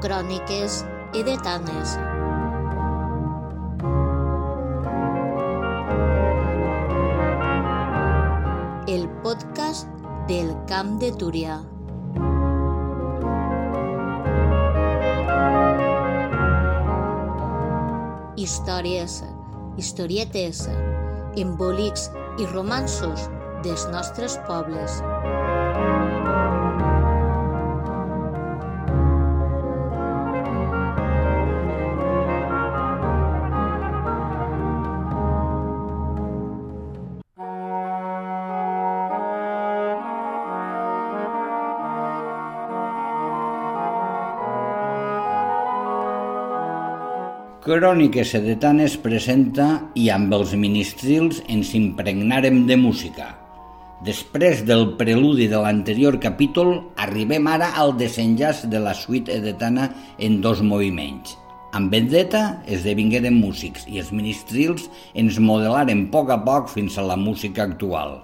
Cròniques edetanes. El podcast del Camp de Túria. Històries, historietes, embolics i romansos dels nostres pobles. Cròniques Sedetanes presenta i amb els ministrils ens impregnarem de música. Després del preludi de l'anterior capítol, arribem ara al desenllaç de la suite edetana en dos moviments. Amb Vendetta esdevingueren músics i els ministrils ens modelaren poc a poc fins a la música actual.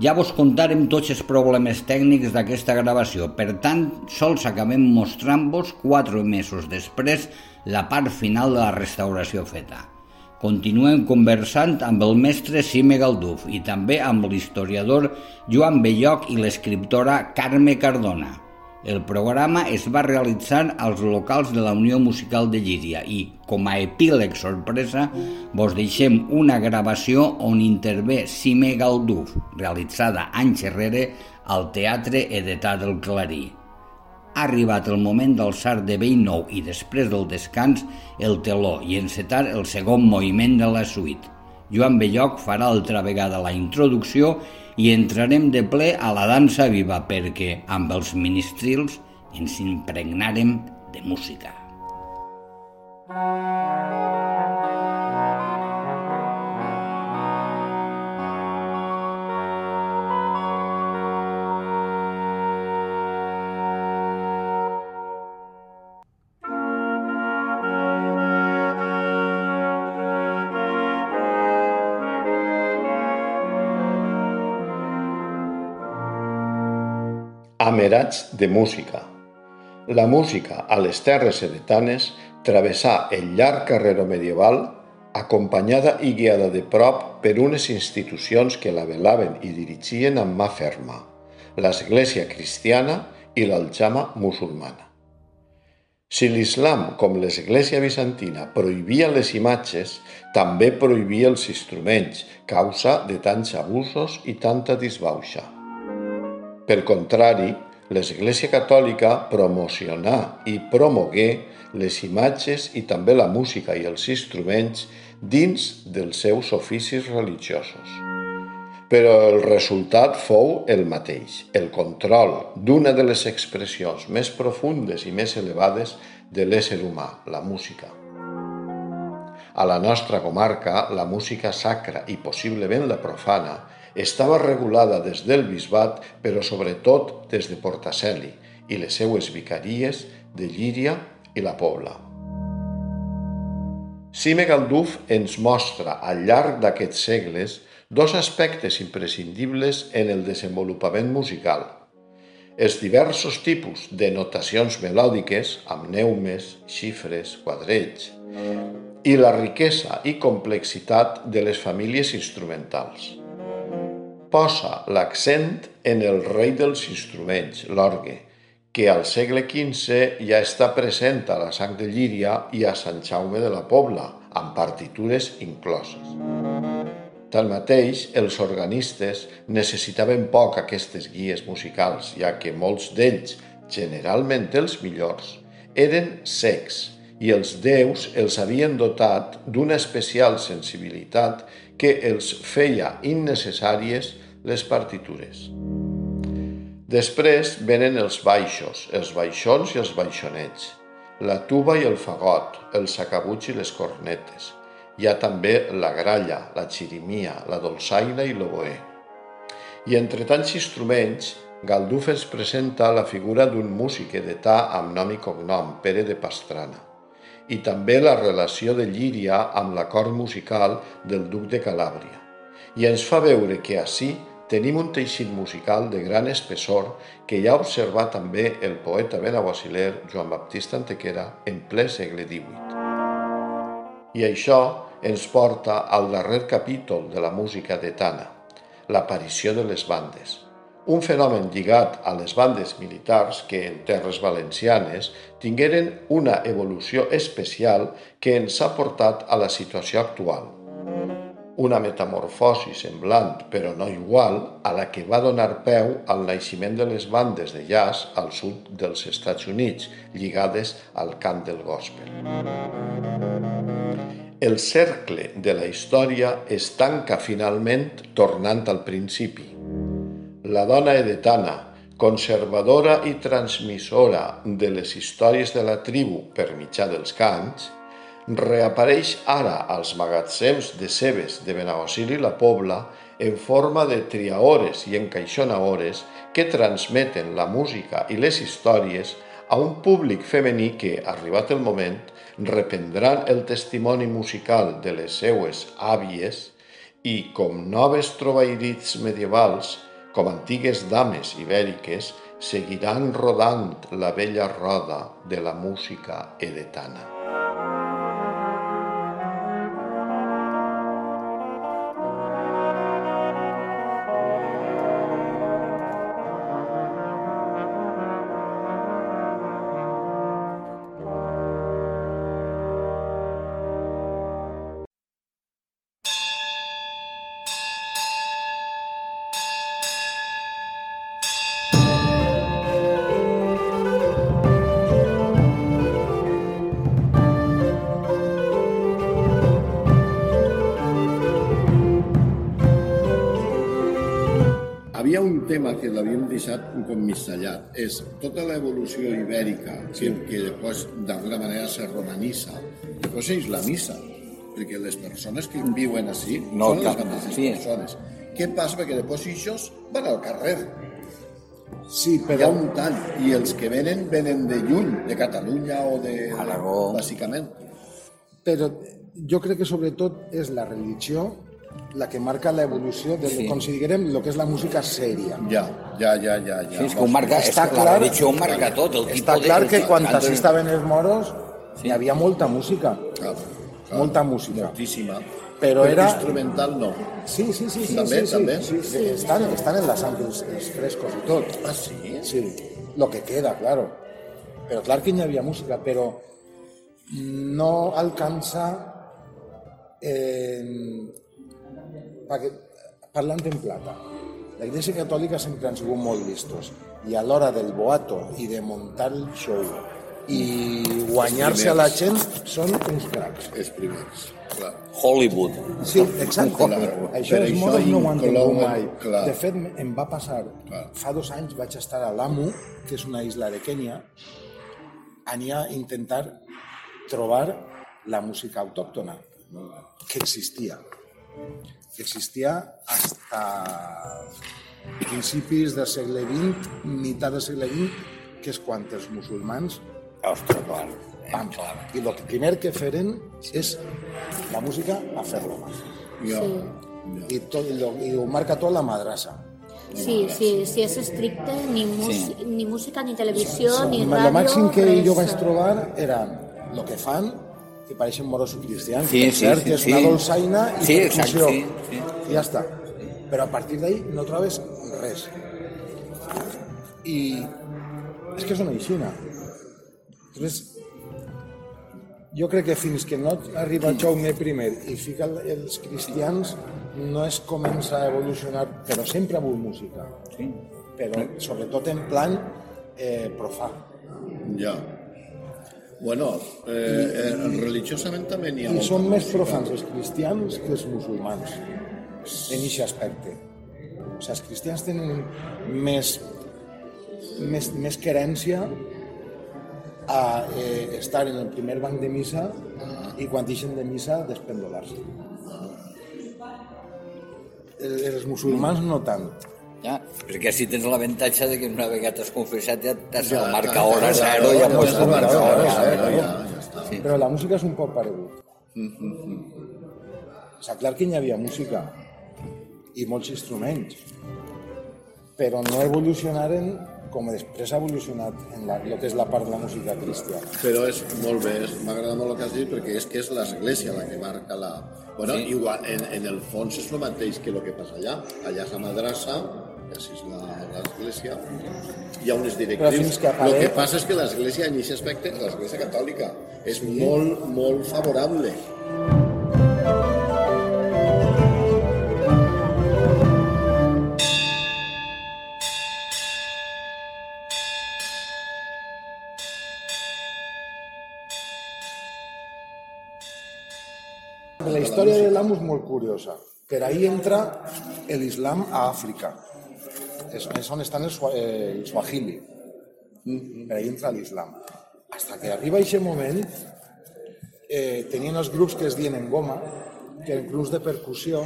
Ja vos contarem tots els problemes tècnics d'aquesta gravació, per tant, sols acabem mostrant-vos quatre mesos després la part final de la restauració feta. Continuem conversant amb el mestre Sime Galduf i també amb l'historiador Joan Belloc i l'escriptora Carme Cardona. El programa es va realitzar als locals de la Unió Musical de Llíria i, com a epíleg sorpresa, vos deixem una gravació on intervé Sime Galduf, realitzada anys enrere al Teatre Edetà del Clarí ha arribat el moment d'alçar de vell nou i després del descans el teló i encetar el segon moviment de la suite. Joan Belloc farà altra vegada la introducció i entrarem de ple a la dansa viva perquè, amb els ministrils, ens impregnarem de música. Amerats de música. La música a les terres sedetanes travessà el llarg carrero medieval acompanyada i guiada de prop per unes institucions que la velaven i dirigien amb mà ferma, l'Església cristiana i l'Aljama musulmana. Si l'islam, com l'Església bizantina, prohibia les imatges, també prohibia els instruments, causa de tants abusos i tanta disbauxa. Per contrari, l'Església Catòlica promocionà i promogué les imatges i també la música i els instruments dins dels seus oficis religiosos. Però el resultat fou el mateix, el control d'una de les expressions més profundes i més elevades de l'ésser humà, la música. A la nostra comarca, la música sacra i possiblement la profana estava regulada des del bisbat, però sobretot des de Portaceli i les seues vicaries de Llíria i la Pobla. Sime Galduf ens mostra al llarg d'aquests segles dos aspectes imprescindibles en el desenvolupament musical. Els diversos tipus de notacions melòdiques, amb neumes, xifres, quadrells, i la riquesa i complexitat de les famílies instrumentals posa l'accent en el rei dels instruments, l'orgue, que al segle XV ja està present a la sang de Llíria i a Sant Jaume de la Pobla, amb partitures incloses. Tanmateix, els organistes necessitaven poc aquestes guies musicals, ja que molts d'ells, generalment els millors, eren secs i els déus els havien dotat d'una especial sensibilitat que els feia innecessàries les partitures. Després venen els baixos, els baixons i els baixonets, la tuba i el fagot, el sacabuig i les cornetes. Hi ha també la gralla, la xirimia, la dolçaina i l'oboe. I entre tants instruments, Galduf ens presenta la figura d'un músic edetà amb nom i cognom, Pere de Pastrana, i també la relació de Llíria amb la cort musical del duc de Calàbria. I ens fa veure que així tenim un teixit musical de gran espessor que ja observat també el poeta benaguasiler Joan Baptista Antequera en ple segle XVIII. I això ens porta al darrer capítol de la música de Tana, l'aparició de les bandes. Un fenomen lligat a les bandes militars que en terres valencianes tingueren una evolució especial que ens ha portat a la situació actual una metamorfosi semblant però no igual a la que va donar peu al naixement de les bandes de jazz al sud dels Estats Units, lligades al cant del gospel. El cercle de la història es tanca finalment tornant al principi. La dona edetana, conservadora i transmissora de les històries de la tribu per mitjà dels cants, reapareix ara als magatzems de cebes de Benaguasil i la Pobla en forma de triaores i encaixonaores que transmeten la música i les històries a un públic femení que, arribat el moment, reprendran el testimoni musical de les seues àvies i, com noves trobairits medievals, com antigues dames ibèriques, seguiran rodant la vella roda de la música edetana. Tema que l'havíem deixat un cop missallat, és tota l'evolució ibèrica, sí. que, que després d'alguna manera se romanissa, després és la missa, perquè les persones que viuen així no, són les mateixes sí. persones. Què passa? Perquè després ells van al carrer. Sí, però... Hi ha un tall, i els que venen, venen de lluny, de Catalunya o de... Aragó. Bàsicament. Però jo crec que sobretot és la religió la que marca la evolució de, sí. com si diguem, el que és la música sèria. Ja, ja, ja, ja. ja. Sí, és que ho marca, està és, clar, la religió ho marca tot. El està clar de, que quan s'hi estaven els moros sí. hi havia molta música. Clar, clar, molta música. Moltíssima. Però era... instrumental no. Sí, sí, sí. sí també, sí, també. Sí, sí, estan, estan en la sang els, els frescos i tot. Ah, sí? Sí, lo que queda, claro. Però clar que hi havia música, però no alcança eh, perquè, parlant en plata, la Iglesia Catòlica sempre han sigut molt listos i a l'hora del boato i de muntar el show i guanyar-se a la gent són uns cracs. Els primers, clar. Hollywood. Sí, exacte. Això els moros no ho han tingut mai. Clar. De fet, em va passar, Clar. fa dos anys vaig estar a Lamu, que és una isla de Kènia, ania a intentar trobar la música autòctona que existia que existia hasta principis del segle XX, meitat del segle XX, que és quan els musulmans Ostres, clar. Pam. I el primer que feren és la música a fer-lo. Ja. Sí. I, tot, i, ho marca tot la madrassa. Sí, sí, sí, és estricte, ni, mus Sí. ni música, ni televisió, ni El ràdio, màxim que res. jo vaig trobar era el que fan, que pareixen moros cristians, Sí, sí, cert, sí, que és sí. una dolçaina i Sí, exacte, percussió. sí, sí. I ja està. Però a partir d'ahí no trobes res. I és que és una eixina. Llavors, jo crec que fins que no arriba Jaume I i fica els cristians no es comença a evolucionar, però sempre amb música. Sí. Però sobretot en plan eh, profà. Ja. Bueno, eh, eh, religiosament també n'hi ha I són més profans els cristians que els musulmans en aquest aspecte. O sigui, els cristians tenen més, més, més querència a eh, estar en el primer banc de missa i quan deixen de missa despendolar-se. El- Els musulmans no tant. Ja, perquè si tens l'avantatge de que una vegada t'has confessat ja t'has Ja, marca ja, hora zero, ja, ja ja, pots ja, hora ja, zero. ja, ja està. Sí. Però la música és un poc paregut. O sigui, clar que hi havia música i molts instruments, però no evolucionaren com després ha evolucionat en la, el que és la part de la música cristiana. Però és molt bé, m'agrada molt el que has dit perquè és que és l'Església la que marca la... Bueno, sí. igual, en, en el fons és el mateix que el que passa allà. Allà és la madrassa, i és la- l'Església. Hi ha unes directrius. que El apare- que passa és que l'Església, en aquest aspecte, l'Església catòlica, és molt, molt favorable. La història de l'Islam és molt curiosa. Per ahí entra l'Islam a Àfrica. És, és on estan els, swa- eh, el Swahili. Per ahí entra l'Islam. Hasta que arriba aquest moment, eh, tenien els grups que es diuen en goma, que eren grups de percussió,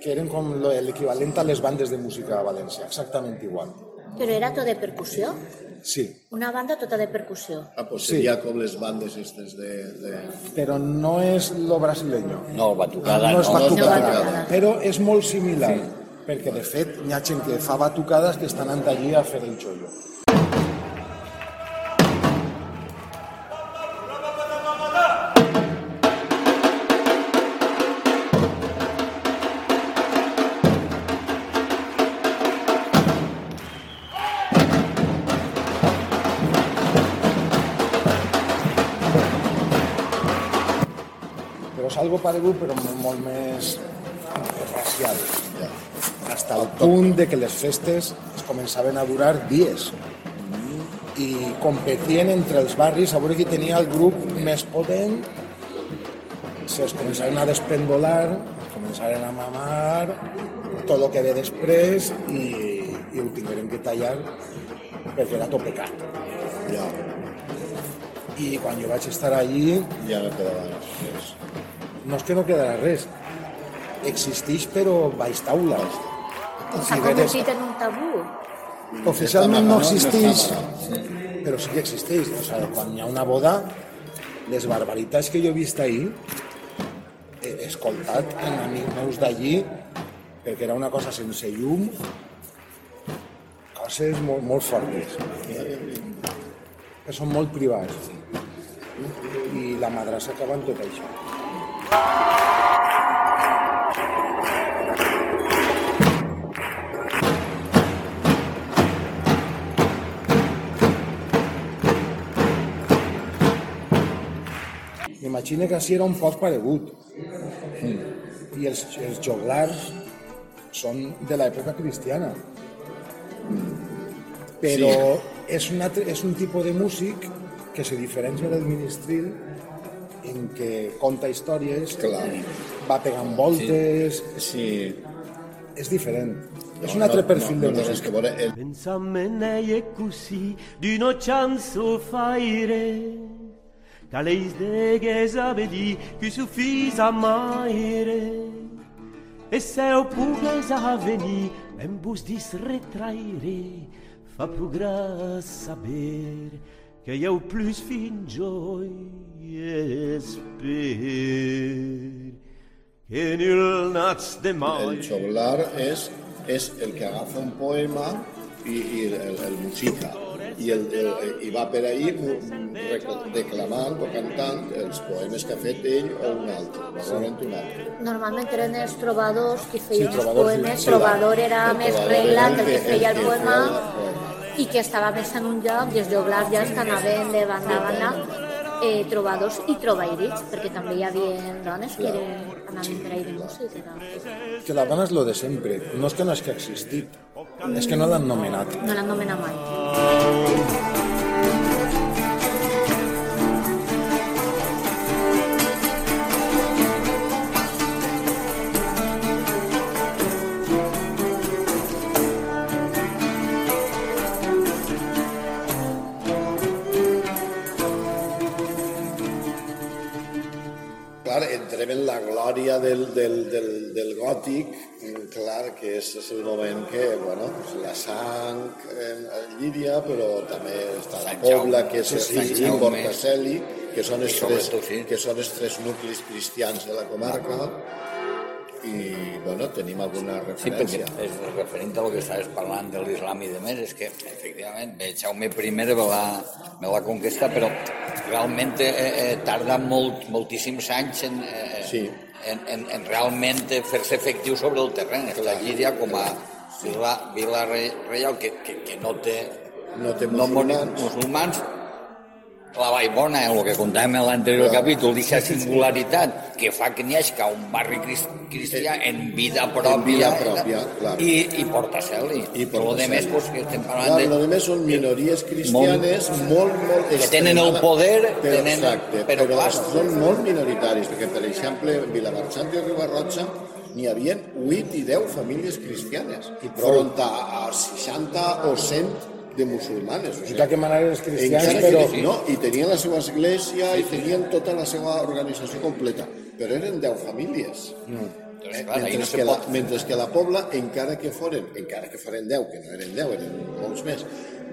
que eren com lo- l'equivalent a les bandes de música a València, exactament igual. Però era tot de percussió? Sí, Una banda tota de percussió. Ah, pues Sí. seria com les bandes estes de... de... però no és lo brasileño. No, batucada no és no. batucada, No és batucada. però és molt similar, perquè de fet hi ha gent que fa batucades que estan allí a fer el xollo. Algo paregut, però molt, més. Hasta el punt de que les festes es començaven a durar dies. I competien entre els barris. A veure qui tenia el grup més potent. Se es començaren a despendolar es començaren a mamar tot el que ve després i, i ho tingueren que tallar perquè era tot pecat. Ja, i quan jo vaig estar allí ja no quedava res. no és que no quedarà res. Existeix però baix taula S'ha convertit en un tabú. oficialment no existeix. però sí que existeix. O sigui, quan hi ha una boda les barbaritats que jo he vist ahir he escoltat en amics meus d'allí perquè era una cosa sense llum coses molt, molt fortes. Que són molt privats i la madrassa acaba amb tot això M'imagino que així era un poc paregut. I els, els joglars són de l'època cristiana. Però és, un altre, és un tipus de músic que se diferencia del ministril en què conta històries, Clar. va pegant voltes, Sí. és diferent. és un altre perfil no, de no, té res músic. que veure. El, Pensamene e così di no chance faire Ca leis de gesa vedi che suffisa maire. E se o pugues a veni ben bus dis retraire Fa pugra saber que eu plus fin joy esper. Que nul nats de mai. El xoglar és, és el que agafa un poema i, i el, el musica. I, el, el, i va per rec- declamant o cantant els poemes que ha fet ell o un altre, normalment un altre. Normalment eren els trobadors qui feien els trobadors, poemes. sí. Trobador era El més regla que el que feia el que poema el poema. i que estava més en un lloc i els joglars ja estan anaven de banda a banda eh, trobadors i trobairits, perquè també hi havia dones que eren, anaven per ahí de música. Que la dona és lo de sempre. No és que no és que ha existit, és que no l'han nomenat. No l'han nomenat mai. Glòria del, del, del, del gòtic, clar, que és, moment que, bueno, pues la sang en, en Llíria, però també està la Pobla, que és sí, sí, sí. Borcacelli, que són els tres, sí. que són els tres nuclis cristians de la comarca, i, bueno, tenim alguna Sí, referència. és referent a lo que estaves parlant de l'islam i de més, és que efectivament bé, Jaume I me la, me la conquesta, però realment eh, eh, tarda molt, moltíssims anys en, eh, Sí. En, en, en realment fer-se efectiu sobre el terreny. Està Llíria com a vila, vila re- reial que, que, que no té, No té no moni- musulmans. La Vallbona, el que contàvem en l'anterior capítol, d'aquesta singularitat que fa que n'hi un barri cris- cristià en vida pròpia, vida pròpia, clar. i, i Portaceli. I I per lo demés, pues, que estem Clar, parlant lo de... demés són minories cristianes molt, molt, Que tenen el poder, però, tenen- exacte, però però, clar, són molt minoritaris, perquè, per exemple, en Vilamarxant i Ribarrotxa n'hi havia 8 i 10 famílies cristianes, i front a 60 o 100 de musulmanes. O I de què manera els cristians, però... que, no, i tenien la seva església i tenien tota la seva organització completa, però eren 10 famílies. Doncs, Eh, clar, ahí mentre, no que la, mentre que la Pobla, encara que foren, encara que foren 10, que no eren 10, eren molts més,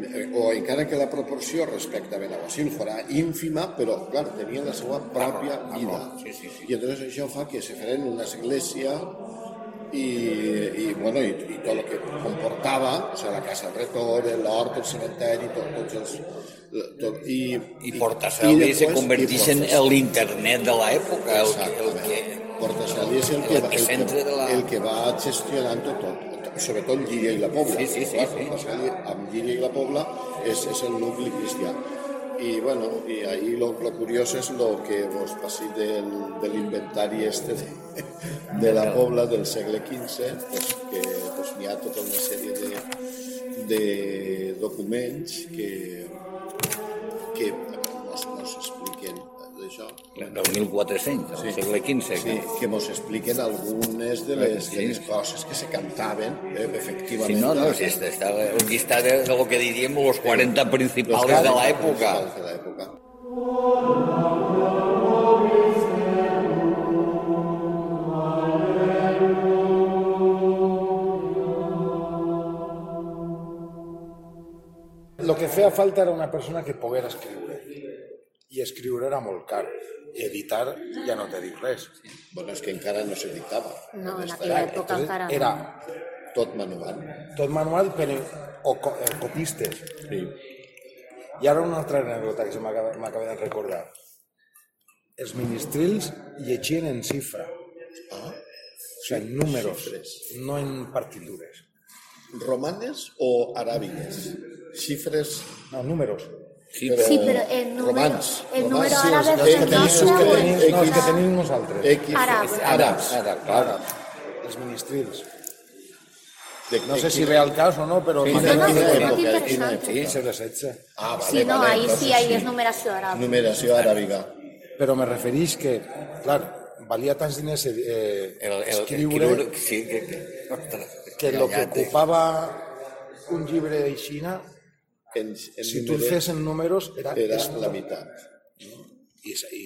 eh, o encara que la proporció respecte a Benaguasil fora ínfima, però, clar, tenien la seva pròpia vida. Sí, sí, sí. I entonces això fa que se feren una església i, i, bueno, i, i tot el que comportava, o sigui, la casa del retor, l'hort, el cementeri, tot, tots els... Tot, i, I Portaceli se i en l'internet de l'època, el, que- el que... Portaceli és el que, el, Epicentre de que, la- el que va gestionant tot, tot, sobretot Llíria i la Pobla. Sí, sí, sí, Clar, sí. Portaceli, amb Llíria i la Pobla és, és el nucli cristià. I, bueno, i ahí lo, lo curiós és lo que vos passi del, de l'inventari este de, de la Pobla del segle XV, pues, que pues, hi ha tota una sèrie de, de documents que, que d'això. Del 1400, del segle XV. Sí, que mos expliquen algunes de les, Sí. de les coses que se cantaven, eh, efectivament. Sí, no, no, si està, està el llistat de, de lo que diríem los 40 principals de l'època. De l'època. El que feia falta era una persona que poguera escriure. I escriure era molt car. Editar ja no te dic res. Bueno, és que encara no se dictava. No, en aquella època encara no. Era Tot manual. tot manual, però o co eh, copistes. Sí. I ara una altra anècdota que m'acaba de recordar. Els ministrils llegien en xifra. Ah, O sigui, en números, xifres. no en partitures. romanes o aràbigues? Xifres... No, números. Sí, però Sí, però el número, romans. el romans, número sí, árabe els es que el tenim- Els nostre que tenim, el no, els que tenim nosaltres. X, Àrab. àrabs. Ara, clar. Els ministrils. De, No sé si ve al cas o no, però... Sí, No, no, interessant. quina Sí, segle XVI. Ah, vale, Sí, no, vale, ahí sí, ahí és numeració àrab. Numeració aràbiga. Però me referís que, clar, valia tants diners eh, El, el, el, escriure escriure, sí, que, que, que el ja que té. ocupava un llibre de Xina, En, en si tu fes en números, era, era és- la meitat. i, i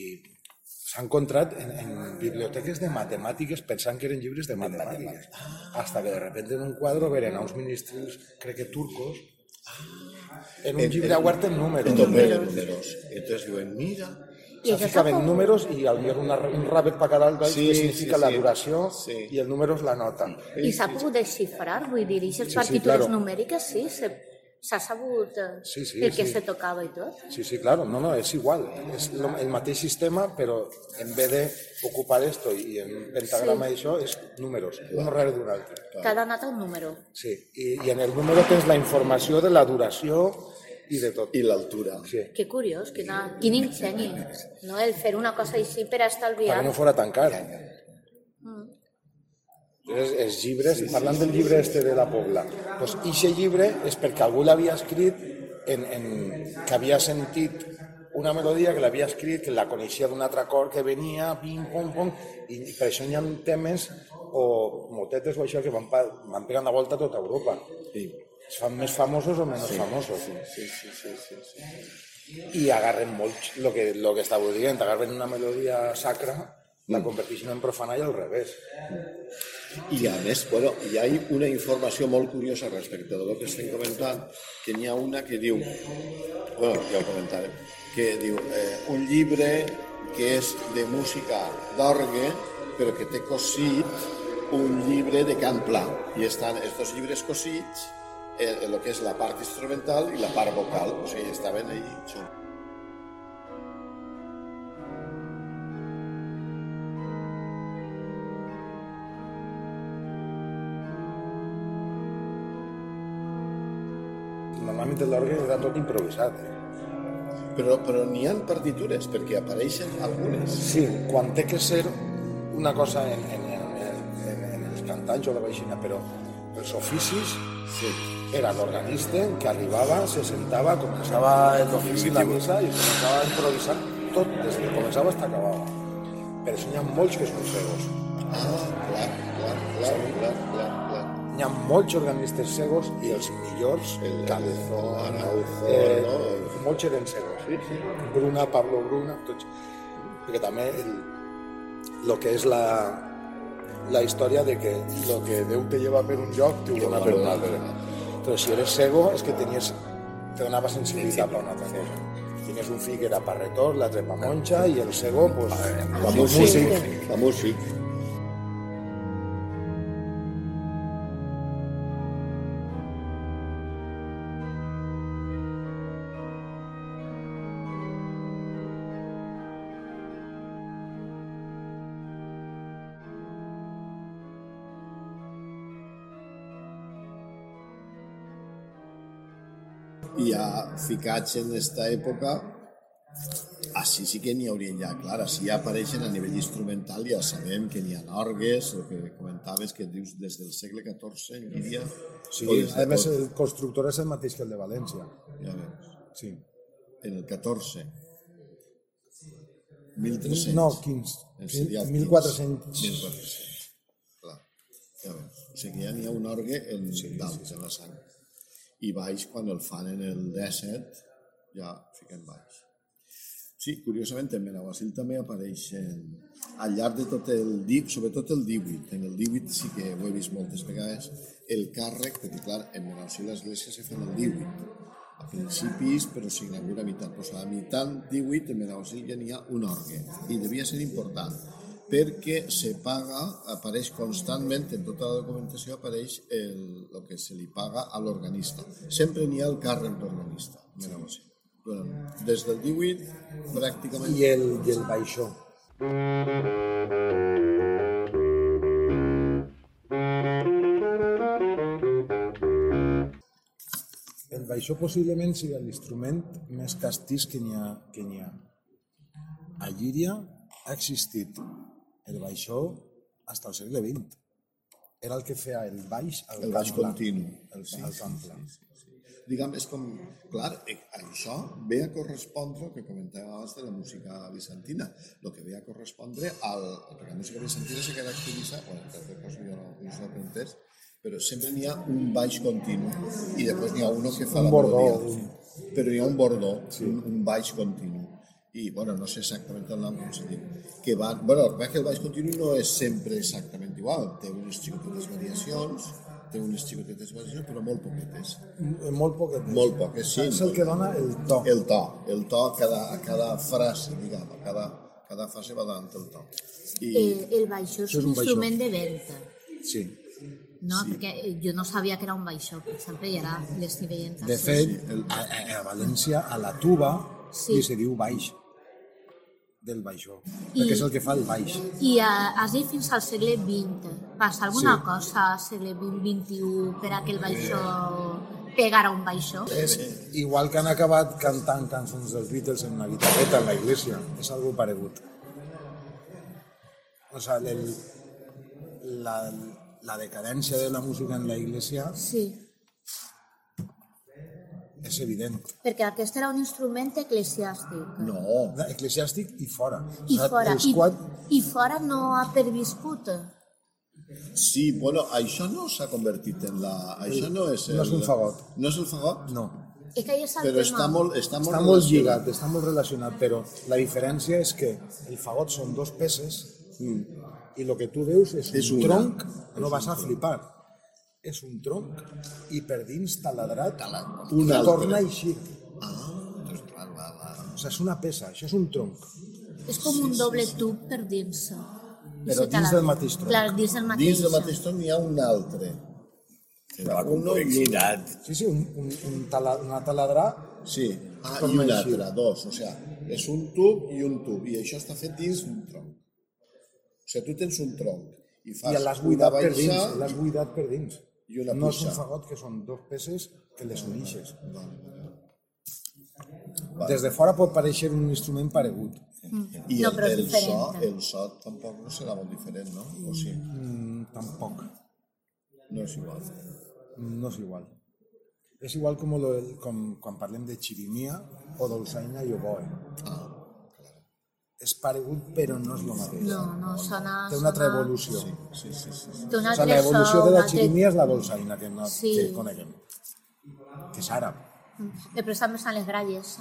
s'ha encontrat en, en biblioteques de matemàtiques pensant que eren llibres de matemàtiques. Hasta que de repente en un quadro veren a uns ministres, crec que turcos, en un En- llibre en- números. En números. números. Entonces diuen, mira, I ficaven s'ha números i al millor una, un rabbet per cada altre Sí, que significa sí, la sí. duració Sí. i el número és la nota. I s'ha pogut desxifrar, vull dir, i les sí, partitures claro. numèriques, sí, se- s'ha sabut eh, Sí, sí, el que sí. se tocava i tot. Sí, sí, claro, no, no, és igual. És el mateix sistema, però en vez de ocupar esto i en pentagrama Sí. i això, és números, un darrere d'un altre. Cada nata un número. Sí, i, i en el número tens la informació de la duració i de tot. i l'altura. Sí, Que curiós, quina, quin ingeni, no? El fer una cosa així per estalviar. perquè no fora tan car. Entonces, els llibres, parlant del llibre este de la Pobla, pues, ixe llibre és perquè algú l'havia escrit en, en, que havia sentit una melodia que l'havia escrit, que la coneixia d'un altre cor que venia, pim, pom, pom, i per això hi ha temes o motetes o això que van, van pegant la volta a tota Europa. Sí. Es fan més famosos o menys famosos. Sí, sí, sí, sí, sí. I agarren molt lo que, lo que estava dient, agarren una melodia sacra, la converteixen en profana i al revés. I a més, bueno, hi ha una informació molt curiosa respecte de lo que estem comentant, que n'hi ha una que diu, bueno, ja ho comentarem, que diu eh, un llibre que és de música d'orgue, però que té cosit un llibre de cant pla i estan estos llibres cosits en, en el que és la part instrumental i la part vocal, o sigui, estaven allí junts. L'orgue era tot improvisat. Eh? Però, però n'hi ha partitures, perquè apareixen algunes. Sí, quan té que ser una cosa en, en, en, en, en els cantants o la baixina, però els oficis Sí. era l'organista que arribava, se sentava, començava l'ofici, la missa i començava a improvisar tot des que començava fins que acabava. Per això n'hi ha molts que són cegos. Ah, clar, clar, clar, clar, clar, clar. N'hi ha molts organistes cegos i els millors, El Cabezón, Arauzo, eh, no? molts eren cegos. Sí, sí. Bruna, Pablo Bruna, tots. Perquè també el, lo que és la, la història de que lo que Déu te lleva per un lloc, te ho dona per un altre. Entonces, si eres cego, és que tenies, te donava sensibilitat per una altra cosa. Tenies un fill que era parretor, l'altre pa monja, i el cego, pues, La músic, la músic. I ja ficats en esta època, així sí que n'hi haurien ja, clar, així ja apareixen a nivell instrumental, ja sabem que n'hi ha orgues, el que comentaves que dius des del segle XIV, en Guíria, Sí, a més, el constructor és el mateix que el de València. ja veus, Sí. en el XIV, 1300. No, 15. En seria el 1400. 1400. Clar, ja veus. O sigui, ja n'hi ha un orgue en sí, dalt, sí, sí. en la sang. I baix, quan el fan en el 17, ja fiquen baix. Sí, curiosament, en Benaguasil també apareixen al llarg de tot el DIP, sobretot el 18. En el 18 sí que ho he vist moltes vegades, el càrrec, perquè clar, en Benaguasil l'església se fa el 18. A principis, però s'inaugura a meitat. Pues a meitat 18, en Benaguasil ja n'hi ha un orgue. I devia ser important, perquè se paga, apareix constantment, en tota la documentació apareix el, el que se li paga a l'organista. Sempre n'hi ha el càrrec d'organista. Durant- Des del 18, pràcticament... I el, i el baixó. El baixó possiblement sigui l'instrument més castís que n'hi ha, que n'hi ha. A Llíria ha existit el baixó fins al segle XX. Era el que feia el baix al El baix continu. El, Sí, el sí, cant pla. Diguem, és com, clar, eh, això ve a correspondre el que comentàvem abans de la música bizantina, el que ve a correspondre al, perquè la música bizantina se caracteritza, bueno, entre coses jo no, no sé entès, però sempre n'hi ha un baix continu i després n'hi ha uno que fa Un la bordó, melodia. Però hi ha un bordó, sí. un, un baix continu. I, bueno, no sé exactament el nom com se diu. Que va, bueno, el que passa és que el baix continu no és sempre exactament igual. Té unes xicotetes variacions, té unes xicotetes variacions, però molt poquetes. M- Molt poquet. Molt poques, sí. És el que dona el to. El to, el to a cada, a cada frase, diguem, a cada, cada frase va donant el to. I Eh, el baixó és és un un baixó. instrument de venta, Sí. no? Perquè eh, jo no sabia que era un baixó, per exemple, i ara l'estic veient. De fet, a, a, a València, a la tuba, Sí. li se diu baix del baixó, I- perquè és el que fa el baix. I eh, has dit fins al segle XX. Passa alguna Sí. cosa al segle XX-XXI per a que el baixó pegara un baixó? És igual que han acabat cantant cançons dels Beatles en una guitarreta en la iglesia. És algo paregut. O sea, el, la, la decadència de la música en la iglesia Sí, és evident. perquè aquest era un instrument eclesiàstic. no, Eclesiàstic i fora. I O sea, fora, i, quatre- i fora no ha perviscut. sí, bueno, això no s'ha convertit en la... Això no és el... No és un fagot. No és el fagot? No. És que és el Però tema. està molt, està molt, Està molt relacionat. lligat, està molt relacionat, però la diferència és que el fagot són dos peces i el que tu veus és un És una. tronc, no vas a tronc. És un tronc i per dins taladrat Un una torna així. Ah, doncs clar, va, va. O sigui, és una peça, això és un tronc. És com un doble tub per dins. Però dins la- del mateix tronc. Clar, dins del mateix. Dins del mateix tronc n'hi ha un altre. La Uno i complexitat. Sí, sí, un, un, un tala, una taladra Sí, ah, i un altre, dos. O sigui, és un tub i un tub. I això està fet dins d'un tronc. O sigui, tu tens un tronc i fas i l'has buidat per dins, l'has buidat per dins. I una no és un fagot que són dos peces que les unixes. Vale. Des de fora pot pareixer un instrument paregut. I No, el, però és el, so, el so tampoc no serà molt diferent, no? O sí, Mm, tampoc, no és igual. no és igual. És igual com, lo, com quan parlem de chirimia o dolçaina i oboe. Ah, És paregut però no és el mateix. No, no, sona... Té una altra sona- evolució. sí, sí, sí. sí. Té un O sigui, l'evolució de la chirimia és la dolçaina que, no, Sí. que coneguem. Que és àrab. Però està més a les gralles.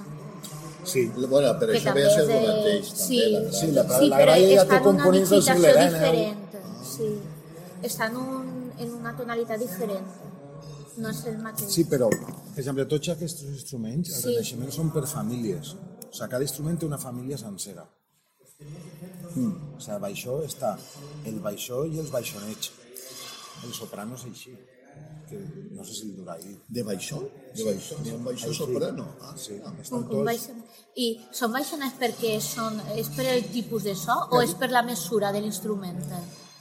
Sí. Bueno, però Que això també ve a ser el de- mateix, sí. també, la Sí, la- Sí, la gralla ja té en una components del XIX. diferent. Sí. Està en, un, en una tonalitat diferent. No és el mateix. Sí, però, per exemple, tots aquests instruments, el Sí. renaixement són per famílies. O sigui, cada instrument té una família sencera. Mm. O sigui, el baixó està el baixó i els baixonets. El soprano és així. Que no sé si el durà ahir. De baixó? De baixó? Ha un baixó soprano? Ah, Sí, ah. estan Un, un tots... baixon... I són baixonets perquè són, és per el tipus de so o és per la mesura de l'instrument?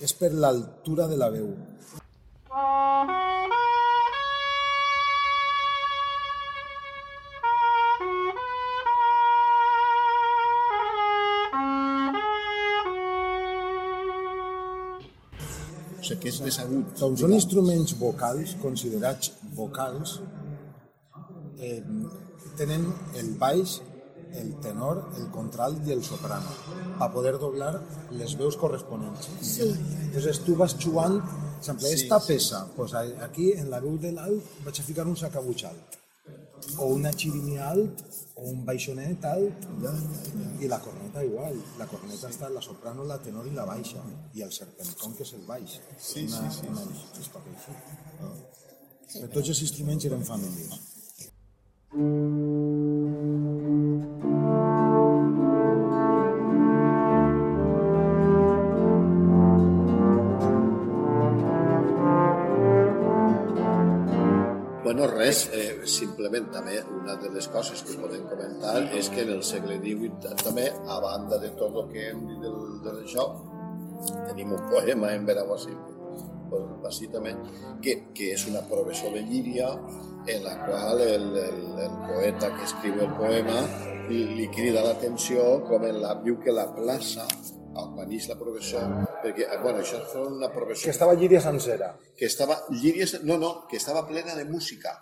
És per l'altura de la veu. O sigui, que és més agut. Com són instruments vocals, considerats vocals, eh, tenen el baix, el tenor, el contralt i el soprano, per poder doblar les veus corresponents. Sí. Entonces tu vas jugant, per exemple, esta peça, pues aquí en la veu de l'alt vaig a ficar un sacabutx alt, o una chirimia alt, o un baixonet alt, i la corneta igual. La corneta està la soprano, la tenor i la baixa, i el serpencón, que és el baix. Sí, una, sí, sí, Una, sí. es toca així. Però tots els instruments eren famílies. Bueno, res, eh, simplement també una de les coses que podem comentar és que en el segle XVIII també, a banda de tot el que hem dit del, de això, tenim un poema en Benaguasí, pues, bàsicament, que, que és una professó de Llíria en la qual el, el, el poeta que escriu el poema li, li crida l'atenció com en la, diu que la plaça on quan ix la professó, perquè, eh, bueno, això fa una professó Que estava Llíria sencera. que estava Llíria, no, no, que estava plena de música.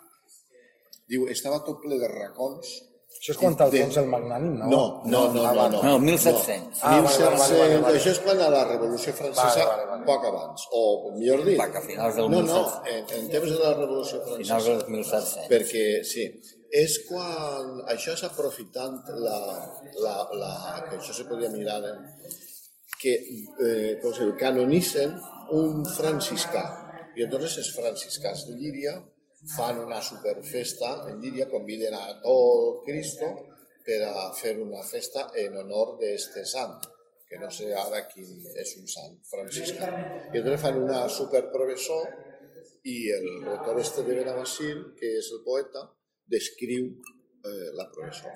Diu, estava tot ple de racons. Això és quan De- Alfons el Magnànim, no? No, no, no, no. no, No, 1700. Ah, vale, vale, vale, vale, vale. Això és quan a la Revolució Francesa, Vale, vale, vale. poc abans, o millor dit... Vaja, a finals del No, no, 1700. en, en temps de la Revolució Finals Francesa. dels 1700. Perquè, sí, és quan això és aprofitant la, la, la, que això se podia mirar en, que eh, com se diu, canonitzen un franciscà i entonces els franciscans de Llíria fan una superfesta en Llíria, conviden a tot Cristo per a fer una festa en honor d'este sant que no sé ara quin és un sant franciscà. I entonces fan una superprofessó i el rector este de Benabasil, que és el poeta, descriu eh, la professó.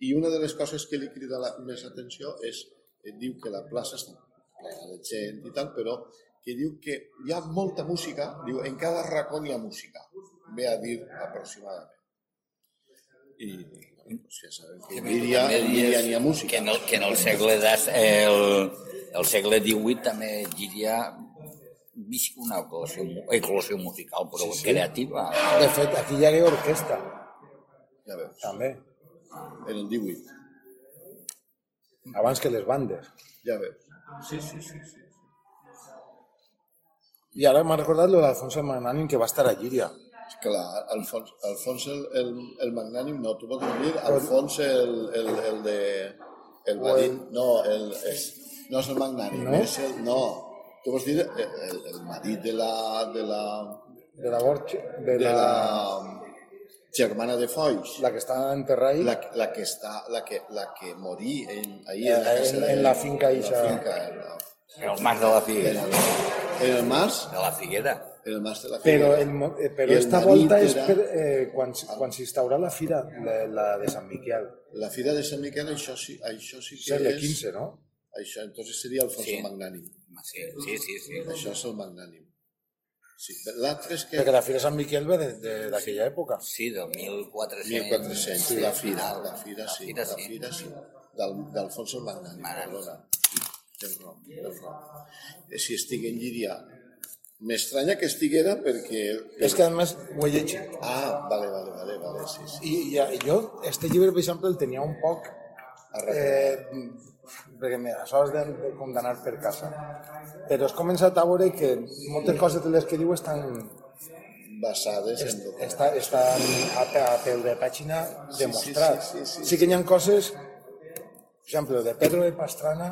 I una de les coses que li crida la, més atenció és, eh, diu que la plaça està plena de gent i tal, però que diu que hi ha molta música, diu, en cada racó hi ha música, ve a dir aproximadament. I pues, ja sabem que en Llíria, en Llíria n'hi ha música. Que en el, que en el segle des, el, el segle XVIII també Llíria visca una eclosió, eclosió musical, però sí, sí. creativa. De fet, aquí hi hagué orquestra, Ja veus, també, en el 18. abans que les bandes. Ja veus. Sí, sí, sí. sí. I ara m'ha recordat lo d'Alfons el Magnànim que va estar a Llíria. Clar, Alfons, Alfons el, el, el magnànim, no, tu vols dir Alfons el, el, el de... El marit, no, el, és, no és el magnànim, No? és el, no, tu vols dir el, el, el marit de la, de la, De la Borja, de, de la, la germana de Foix, la que està enterrada la, la que està, la que, la que morí en, ahí Eh, en la casa en- de, en la finca en ixa. La finca, en la, El mas de la Figuera. En el mas, De la Figuera. En el mas de la Però, Figuera. el, mo- eh, però I esta volta és per, eh, quan, quan s'instaurà la fira, la, la de Sant Miquel. La fira de Sant Miquel, això sí, això sí que Segle és... XV, no? Això, entonces seria Alfonso Sí. Magnànim. Sí, sí, sí. sí. Això és el Magnànim. Sí, l'altre és que... Perquè la fira de Sant Miquel ve d'aquella època. Sí, del 1400. 1400, la fira, la fira sí, La fira, la sí. fira sí, Del- d'Alfonso Mare. perdona. Del rom, del rom. Si estigui en Llíria, m'estranya que estiguera perquè... És que, a més, ho he llegit. Ah, vale, vale, vale, vale, sí, sí. I, i, jo, este llibre, per exemple, el tenia un poc... Eh, perquè això és de, de condemnar per casa. Però has començat a veure que moltes coses de les que diu estan, Basades en... est, està, estan a, a peu de pàgina demostrat. sí, sí, sí, sí que hi ha coses, per exemple, de Pedro de Pastrana,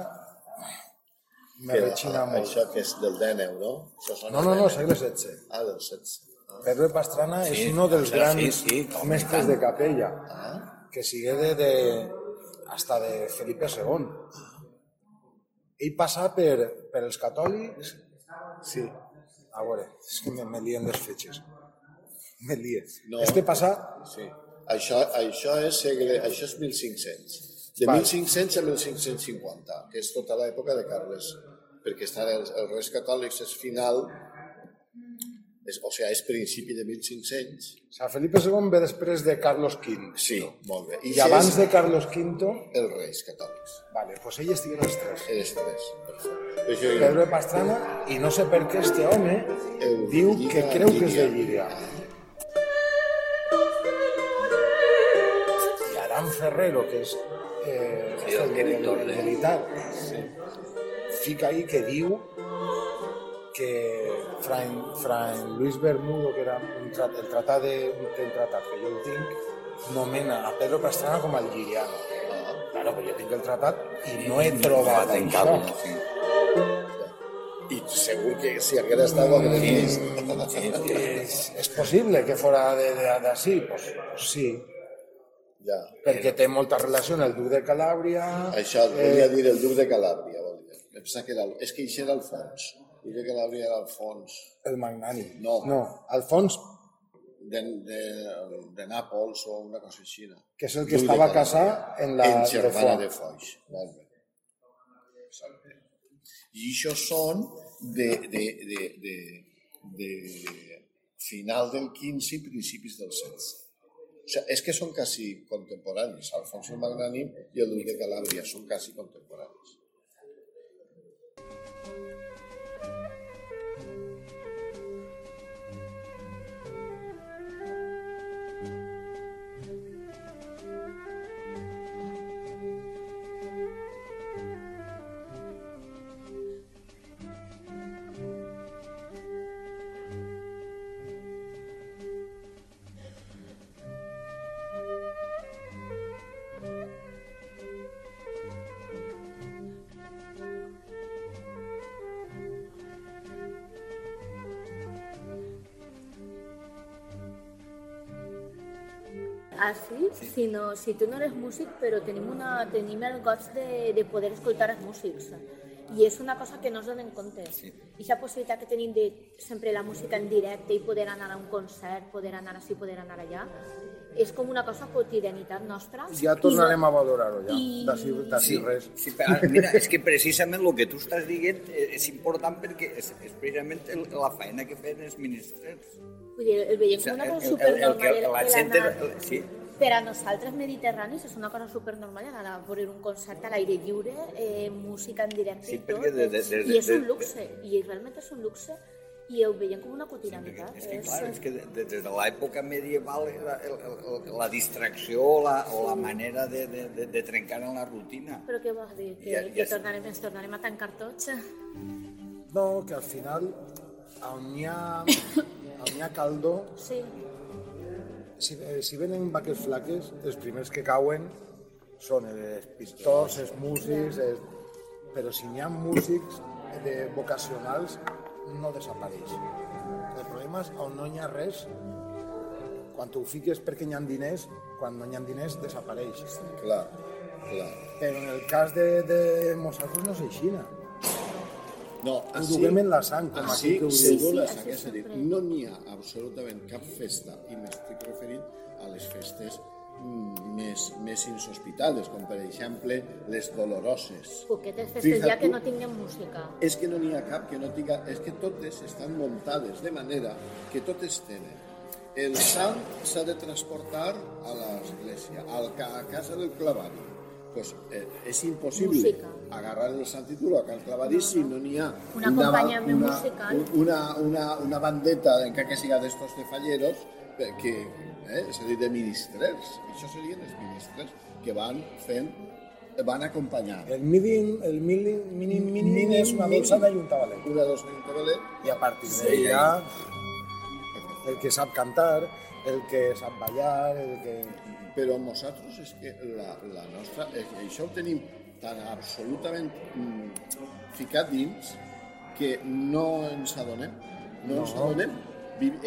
me rechina molt. Això que és del Dèneu, no? Això són No, no, no, segle XVI. Ah, del 16. Ah, Pedro Pastrana és Sí, uno dels sí, grans sí, com mestres tant. de capella, ah, que sigue de, de, hasta de Felipe II. Ell passa per, per els catòlics, sí, a veure, és que me, me lien les fetges. Me lien. No. Este passa, sí. Això, això, és segle, això és 1500. De Val. 1500 a 1550, que és tota l'època de Carles, perquè estan els, els reis catòlics és final, és, o sigui, és principi de 1500. o sigui, Felipe II ve després de Carlos V. Sí, molt bé. I abans de Carlos V, Els reis catòlics. vale, pues ell estiguen els tres. Els tres. Perfecte. Això, Pedro de Pastrana, i no sé per què este home El diu Llíria, que creu que és de Llíria. I Aram Ferrero, que és eh, Sí, el el, director el, de- militar, fica ahí que diu que Fray, Fray Luis Bermudo, que era un, tra- el tratat de, del tratat que jo el tinc, nomena a Pedro Pastrana com el lliriano. Claro, però jo tinc el tratat i no he trobat en això. cable, sí. I segur que si haguera estat ho hagués vist. És, és possible que fora d'ací? Pues, pues sí, Ja. perquè té molta relació amb el duc de Calàbria. Això et volia dir el duc de Calàbria, volia. Em pensava que era... el- És que això era Alfons. El duc de Calàbria era Alfons. El magnànim. No. No, Alfons, De, de, de Nàpols o una cosa així. que és el que Duc de estava casat en la en de germana Foix. de Foix. Molt bé. Exacte. I això són de, de, de, de, de final del 15 i principis del 16. O sigui, és que són quasi contemporanis. Alfonso el Magnànim i el duc de Calàbria són quasi contemporanis. Así, si, tu no eres músic, però tenim, una, tenim el goig de, de poder escoltar els músics. I és una cosa que no es donen compte. Sí. I la possibilitat que tenim de sempre la música en directe i poder anar a un concert, poder anar així, poder anar allà, és com una cosa quotidianitat nostra. Ja tornarem a valorar-ho, ja. I- D'ací Sí, res. sí, però, mira, és que precisament el que tu estàs dient eh, és important perquè és, és precisament el, la feina que feien els ministres. Vull dir, el veiem O sigui, com una cosa el- el- supernormal. el que la el gent anar- era- sí. Per a nosaltres mediterranis és una cosa supernormal anar a veure un concert a l'aire lliure, eh, música en directe Sí, i tot. de- de- de- I és de- un luxe, i realment és un luxe, i ho veiem com una quotidianitat. És que, clar, és que de, de, des de l'època medieval la, el, el, la distracció o la, o la manera de, de, de, de trencar en la rutina. Però què vols dir? Que, Ja- que ja sé. tornarem, ens tornarem a tancar tots? No, que al final, on hi ha, on hi ha caldo, Sí, si, eh, si venen vaques flaques, els primers que cauen són els pintors, els músics, els... però si n'hi ha músics de vocacionals, no desapareix. El problema és on no hi ha res, quan t'ho fiques perquè hi ha diners, quan no hi ha diners desapareix. Clar, clar. Però en el cas de, de Mozart no és així. No, ho així, duguem en la sang, com així aquí que ho diu. Sí, sí, és a dir, no n'hi ha absolutament cap festa, i m'estic referint a les festes mm, més, més insospitades, com per exemple les doloroses. Poquetes festes ja que no tinguem música. És que no n'hi ha cap que no tinga... És que totes estan muntades de manera que totes tenen. El sant s'ha de transportar a l'església, al ca, a casa del clavari. Pues, eh, és impossible Música. agarrar el sant i dur-lo al clavari si no n'hi ha Un acompanyament una, musical. una, una, una bandeta, encara que siga d'estos de falleros, eh, que, eh, és a dir, de ministrers. Això serien els ministres que van fent, van acompanyant. El mínim, el mínim, mínim, mínim, és una dolçada i un tabalet. Una dos mil tabalet, I a partir d'ella, el que sap cantar, el que sap ballar, el que... però nosaltres és que la, la nostra, que això ho tenim tan absolutament mm, ficat dins que no ens adonem, no, ens adonem.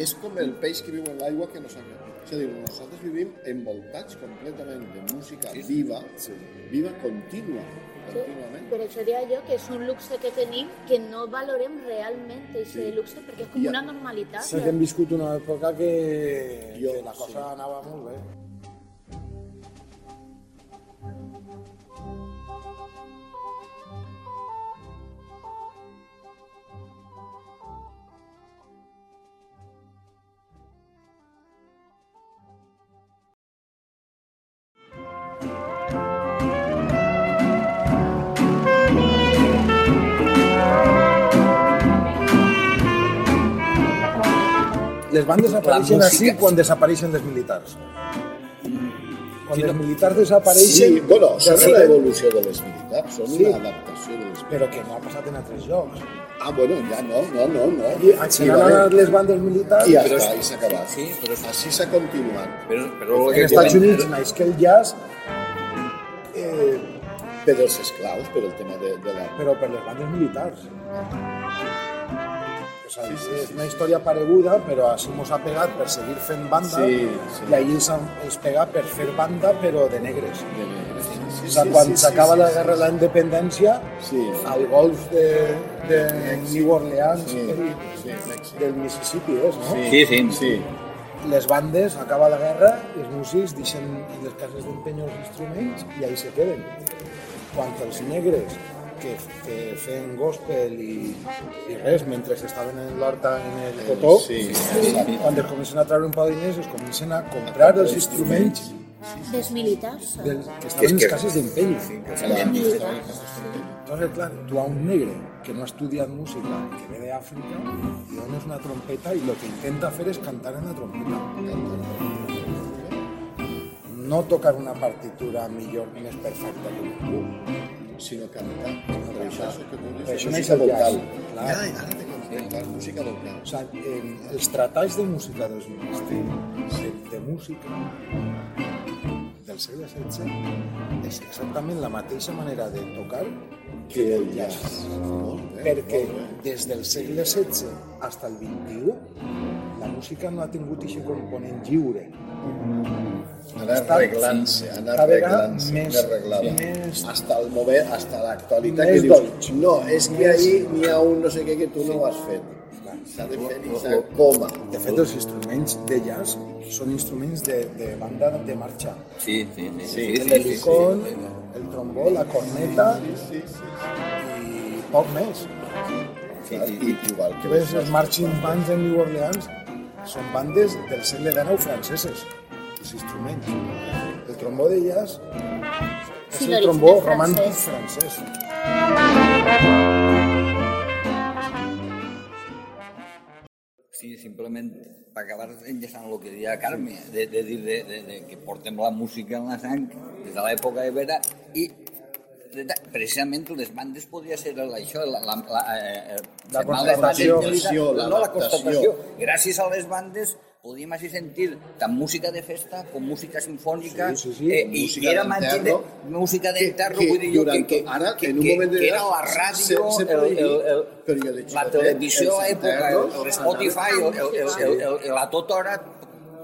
És com el peix que viu en l'aigua que no sabem. És a dir, nosaltres vivim envoltats completament de música viva, viva contínua, contínuament. Per això deia jo que és un luxe que tenim que no valorem realment aquest luxe perquè és com I una normalitat. Sí que hem viscut una època que, Jo, que la cosa anava molt bé. Les bandes apareixen música- així quan desapareixen els militars. Quan els militars desapareixen... Sí, bueno, són repente- evolució de les militars, són Sí. una adaptació de les militars. Però que no ha passat en altres llocs. Ah, bueno, ja no, no, no, no. I se n'han anat les bandes militars. I ja Però està, i s'ha acabat. Sí, però és- Així s'ha continuat. Però, però el En que Estats Units naix que el jazz, eh, Per els esclaus, per el tema de, de la... però per les bandes militars. O sigui, és una història pareguda, però així mos ha pegat per seguir fent banda Sí, sí. i ahir ens, ens pega per fer banda, però de negres. de, de sí, sí, O sigui, quan sí, s'acaba sí, la sí, guerra de la independència, Sí. al golf de, de New Orleans, Sí, el- sí, Mèxic. del Mississippi, és, no? Sí, sí. sí. les bandes, acaba la guerra, els músics deixen en les cases d'empeny els instruments i ahí se queden. Quan els negres que, que feien gospel i, i res, mentre estaven en l'horta en el cotó, Sí, quan es comencen a treure un de diners, es comencen a comprar els instruments Dels militars. del, que estaven en les cases d'empeny. Militars. Entonces, clar, tu a un negre que no ha estudiat música, que ve d'Àfrica, li dones una trompeta i el que intenta fer és cantar en la trompeta. No tocar una partitura millor, més perfecta que ningú. Sinó cantar. Per això és el això neix el vocal. clar. Ara comprenc, la música vocal. O sigui, eh, els tractats de música dels ministres de, de música del segle XVI és exactament la mateixa manera de tocar Que el jazz. Perquè des del segle XVI fins al XXI la música no ha tingut aquest component lliure. Anar arreglant-se, anar arreglant-se, més- més arreglada. més- Hasta el moment, hasta l'actualitat que dius, dolç. no, és que ahir n'hi ha un no sé què que tu no ho has fet. S'ha de fer i s'ha coma. De fet, els instruments de jazz són instruments de, de banda de marxa. Sí, sí, sí. sí, El sí, sí, helicón, sí. el trombó, la corneta i poc més. Sí, i, igual Que que ves, els marching bands de New Orleans són bandes del segle XIX franceses, els instruments. El trombó de jazz és Sí, el trombó romàntic francès. Sí, simplement per acabar enllaçant el que deia Carme, de, de dir de, de, de que portem la música en la sang des de l'època de Vera i de- de- precisament les bandes podria ser el- això, la, la, la, eh, eh, La constatació. La no la constatació. Gràcies a les bandes podíem així sentir tant música de festa com música sinfònica Sí, sí, sí. eh, i, Música i era d'enterro. mantenir música d'enterro, que vull dir jo, que, que, ara, que, en un que, moment que era determinat, la ràdio, se- se el, el, prohibí, el, perquè de la televisió a els època, el, el Spotify, el, el, el, el, el, el, la tota hora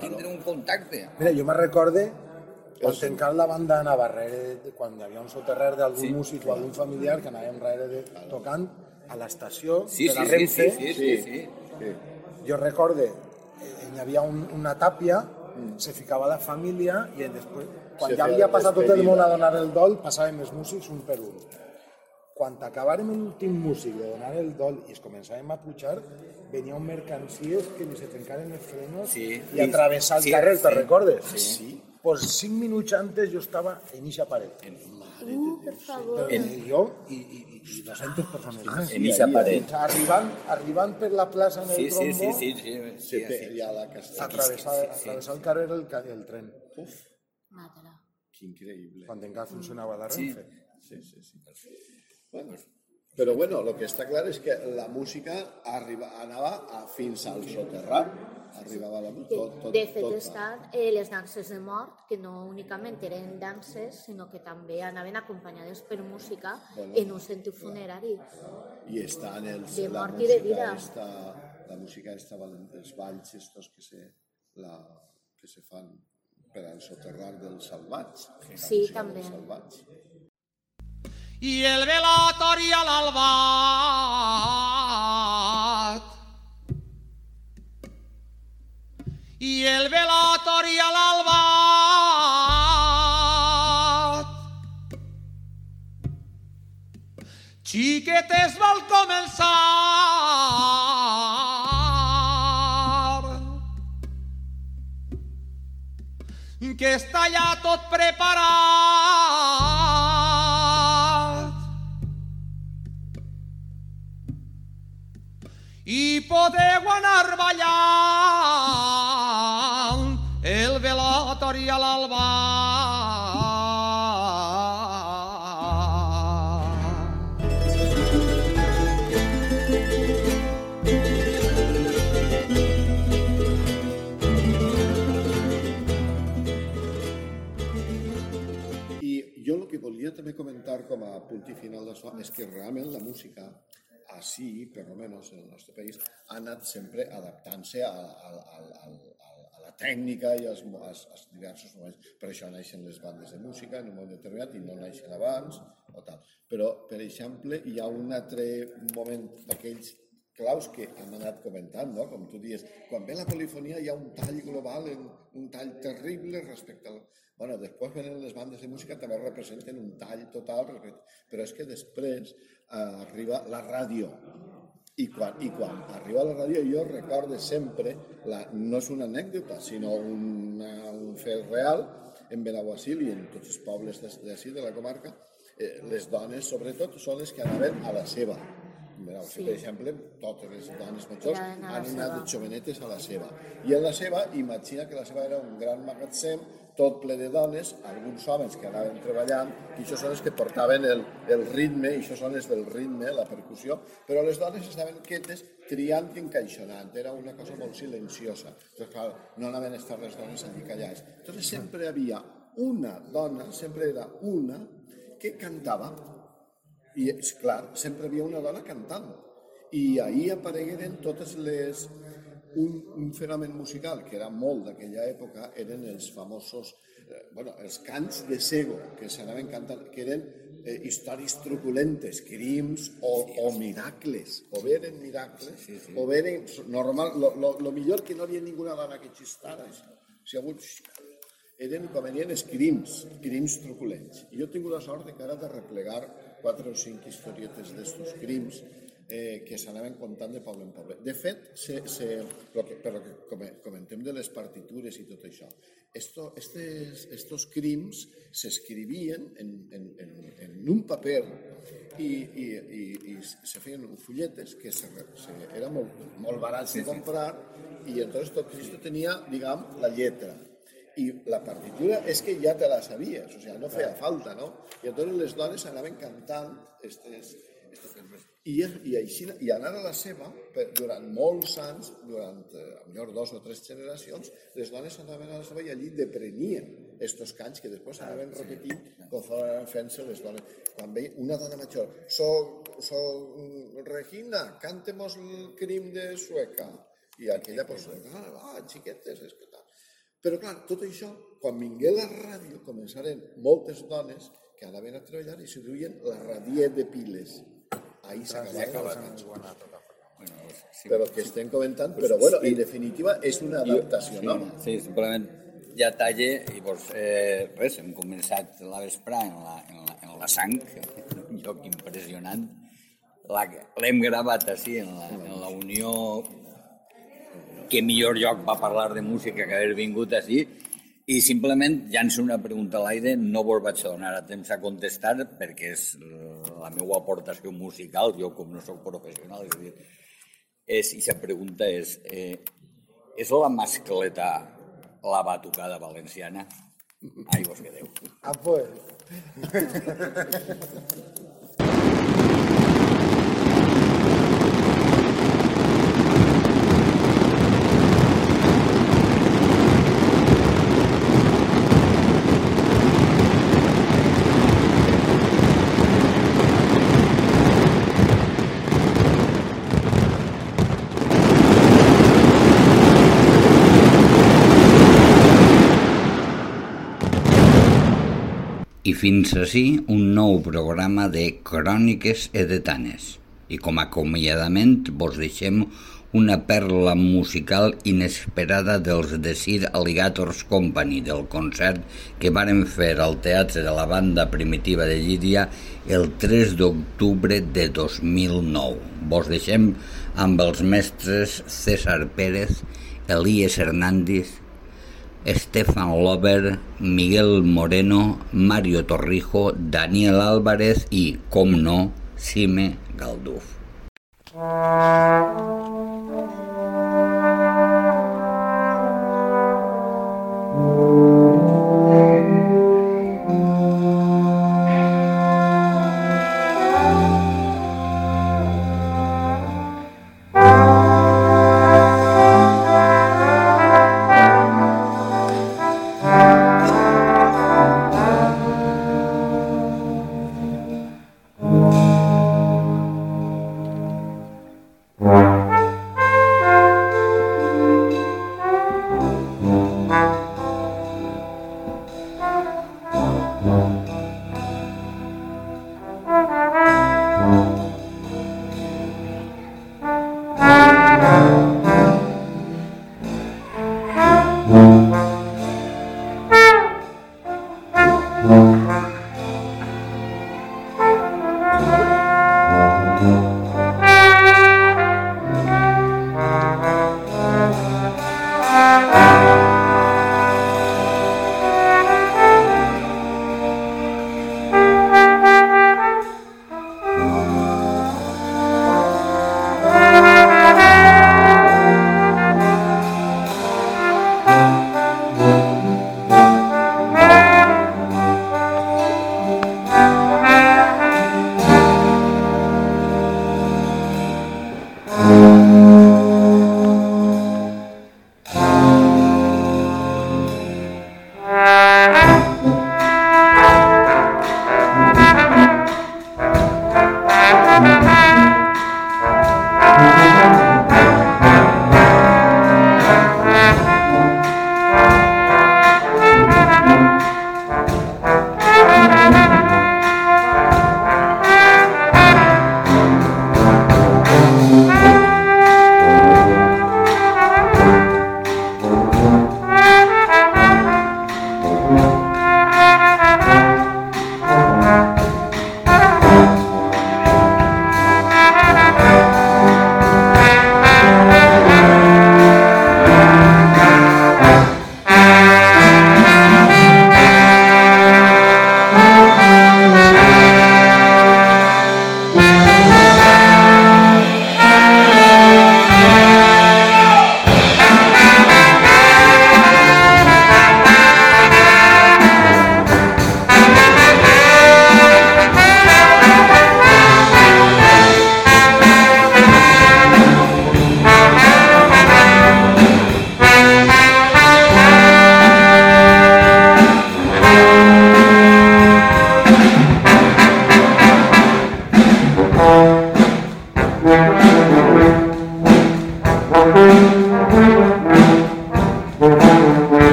tindre un contacte. Mira, jo me recorde quan tancant la banda anava darrere, de- quan hi havia un soterrer d'algun Sí. músic o algun familiar que anàvem darrere de, tocant, a l'estació Sí, de la sí, sí, Renfe, sí, sí, sí, sí. jo recorde, eh, hi havia un, una tàpia, se ficava la família i després, quan Se ja havia passat tot el món a donar el dol, passàvem els músics un per un. Quan acabàrem l'últim músic de donar el dol i es començàvem a pujar, venia un mercancies que ni se trencaren els frenos Sí. i atravessar el Sí, carrer, te'n sí. recordes? Sí. Pues cinc minuts antes jo estava en eixa paret. Uh, per favor. En, jo i, i, i, i 200 persones més. En eixa paret. Arribant, arribant per la plaça en el Sí, sí, trombo, sí, sí, sí, sí, Se sí. la castanya. atravessar, atravessar el carrer el, tren, Mátala. Que increïble. quan encara funcionava la Sí. Renfe. Sí, sí, sí. Bueno, però bueno, el que està clar és que la música arriba, anava a, fins al soterrat, arribava la música, tot, tot, De fet, tot, estan eh, les danses de mort, que no únicament eren danses, sinó que també anaven acompanyades per música Bueno, en un sentit funerari. i estan els, De mort i de vida. Esta, la música esta, els balls estos que se, la, que se fan per al soterrar dels salvats. Sí, també. dels Salvats. I el velatori a l'albat. I el velatori a l'albat. Xiquetes vol començar. Que està ja tot preparat. I podeu anar ballant el velatori a l'alba. I jo que volia també comentar com a punt i final d'això és que realment la música així, per almenys en el nostre país, ha anat sempre adaptant-se a, a, a, a, a, la tècnica i als, als, als diversos moments. Per això naixen les bandes de música en un moment determinat i no naixen abans o tal. Però, per exemple, hi ha un altre moment d'aquells claus que hem anat comentant, no? com tu dius, quan ve la polifonia hi ha un tall global, un tall terrible respecte al... Bueno, després venen les bandes de música, també representen un tall total, respecte... però és que després eh, arriba la ràdio. I quan, I quan arriba la ràdio jo recordo sempre, la, no és una anècdota, sinó una, un fet real, en Benaguasil i en tots els pobles d'ací, de la comarca, eh, les dones, sobretot, són les que anaven a la seva. Mireu, sí. Sí. per exemple, totes les dones majors han anat de jovenetes a la seva. I en la seva, imagina que la seva era un gran magatzem, tot ple de dones, alguns homes que anaven treballant, i això són els que portaven el, el ritme, i això són els del ritme, la percussió, però les dones estaven quietes triant i encaixonant, era una cosa molt silenciosa. Entonces, clar, no anaven a estar les dones allí callades. Entonces sempre havia una dona, sempre era una, que cantava, i, és clar, sempre havia una dona cantant. I ahir aparegueren totes les... Un, un fenomen musical que era molt d'aquella època eren els famosos, eh, bueno, els cants de Sego, que s'anaven cantant, que eren eh, històries truculentes, crims o, o miracles, o bé eren miracles, sí, sí. o bé eren normal, lo, lo, lo millor que no havia ninguna dona que xistara això. Si hagut eren com venien els crims, crims truculents. I jo he tingut la sort de que ara de replegar quatre o cinc historietes d'estos crims eh, que s'anaven contant de poble en poble. De fet, se, se, lo que, per lo que come- comentem de les partitures i tot això, esto, estes, estos crims s'escrivien en, en, en, en un paper i, i, i, i se feien fulletes que se, se, era molt, molt barats de comprar i entonces tot Cristo tenia, diguem, la lletra i la partitura és que ja te la sabies, o sigui, no feia falta, no? I entonces les dones anaven cantant estes, estes i, i, així, i anar a la seva, per, durant molts anys, durant eh, millor dos o tres generacions, les dones anaven a la seva i allí deprenien estos cants que després anaven repetint conforme anaven fent-se les dones. Quan veia una dona major, soc, soc mm, Regina, cántemos el crim de Sueca. I aquella, pues, ah, xiquetes, és que. Però, clar, tot això, quan vingué la ràdio, començaren moltes dones que anaven a treballar i se duien la radier de piles. ahí s'acaba la cançó. Bueno, sí, Però que estem comentant, però bueno, en definitiva és una adaptació sí, nova. sí, simplement ja talle i doncs, eh, res, hem començat la vesprà en la, en la, en la sang, un lloc impressionant. La- L'hem gravat així, en la, en la Unió, que millor lloc va parlar de música que haver vingut així, i simplement llanço una pregunta a l'aire, no vos vaig donar a temps a contestar perquè és la meva aportació musical, jo com no sóc professional, és a dir, és, i la pregunta és, eh, és la mascleta la batucada valenciana? Ai, vos quedeu. Ah, pues. I fins així un nou programa de Cròniques Edetanes. I com a acomiadament vos deixem una perla musical inesperada dels The Sir Alligators Company del concert que varen fer al Teatre de la Banda Primitiva de Llíria el 3 d'octubre de 2009. Vos deixem amb els mestres César Pérez, Elías Hernández, Estefan Lover, Miguel Moreno, Mario Torrijo, Daniel Álvarez i, com no, Sime Galduf.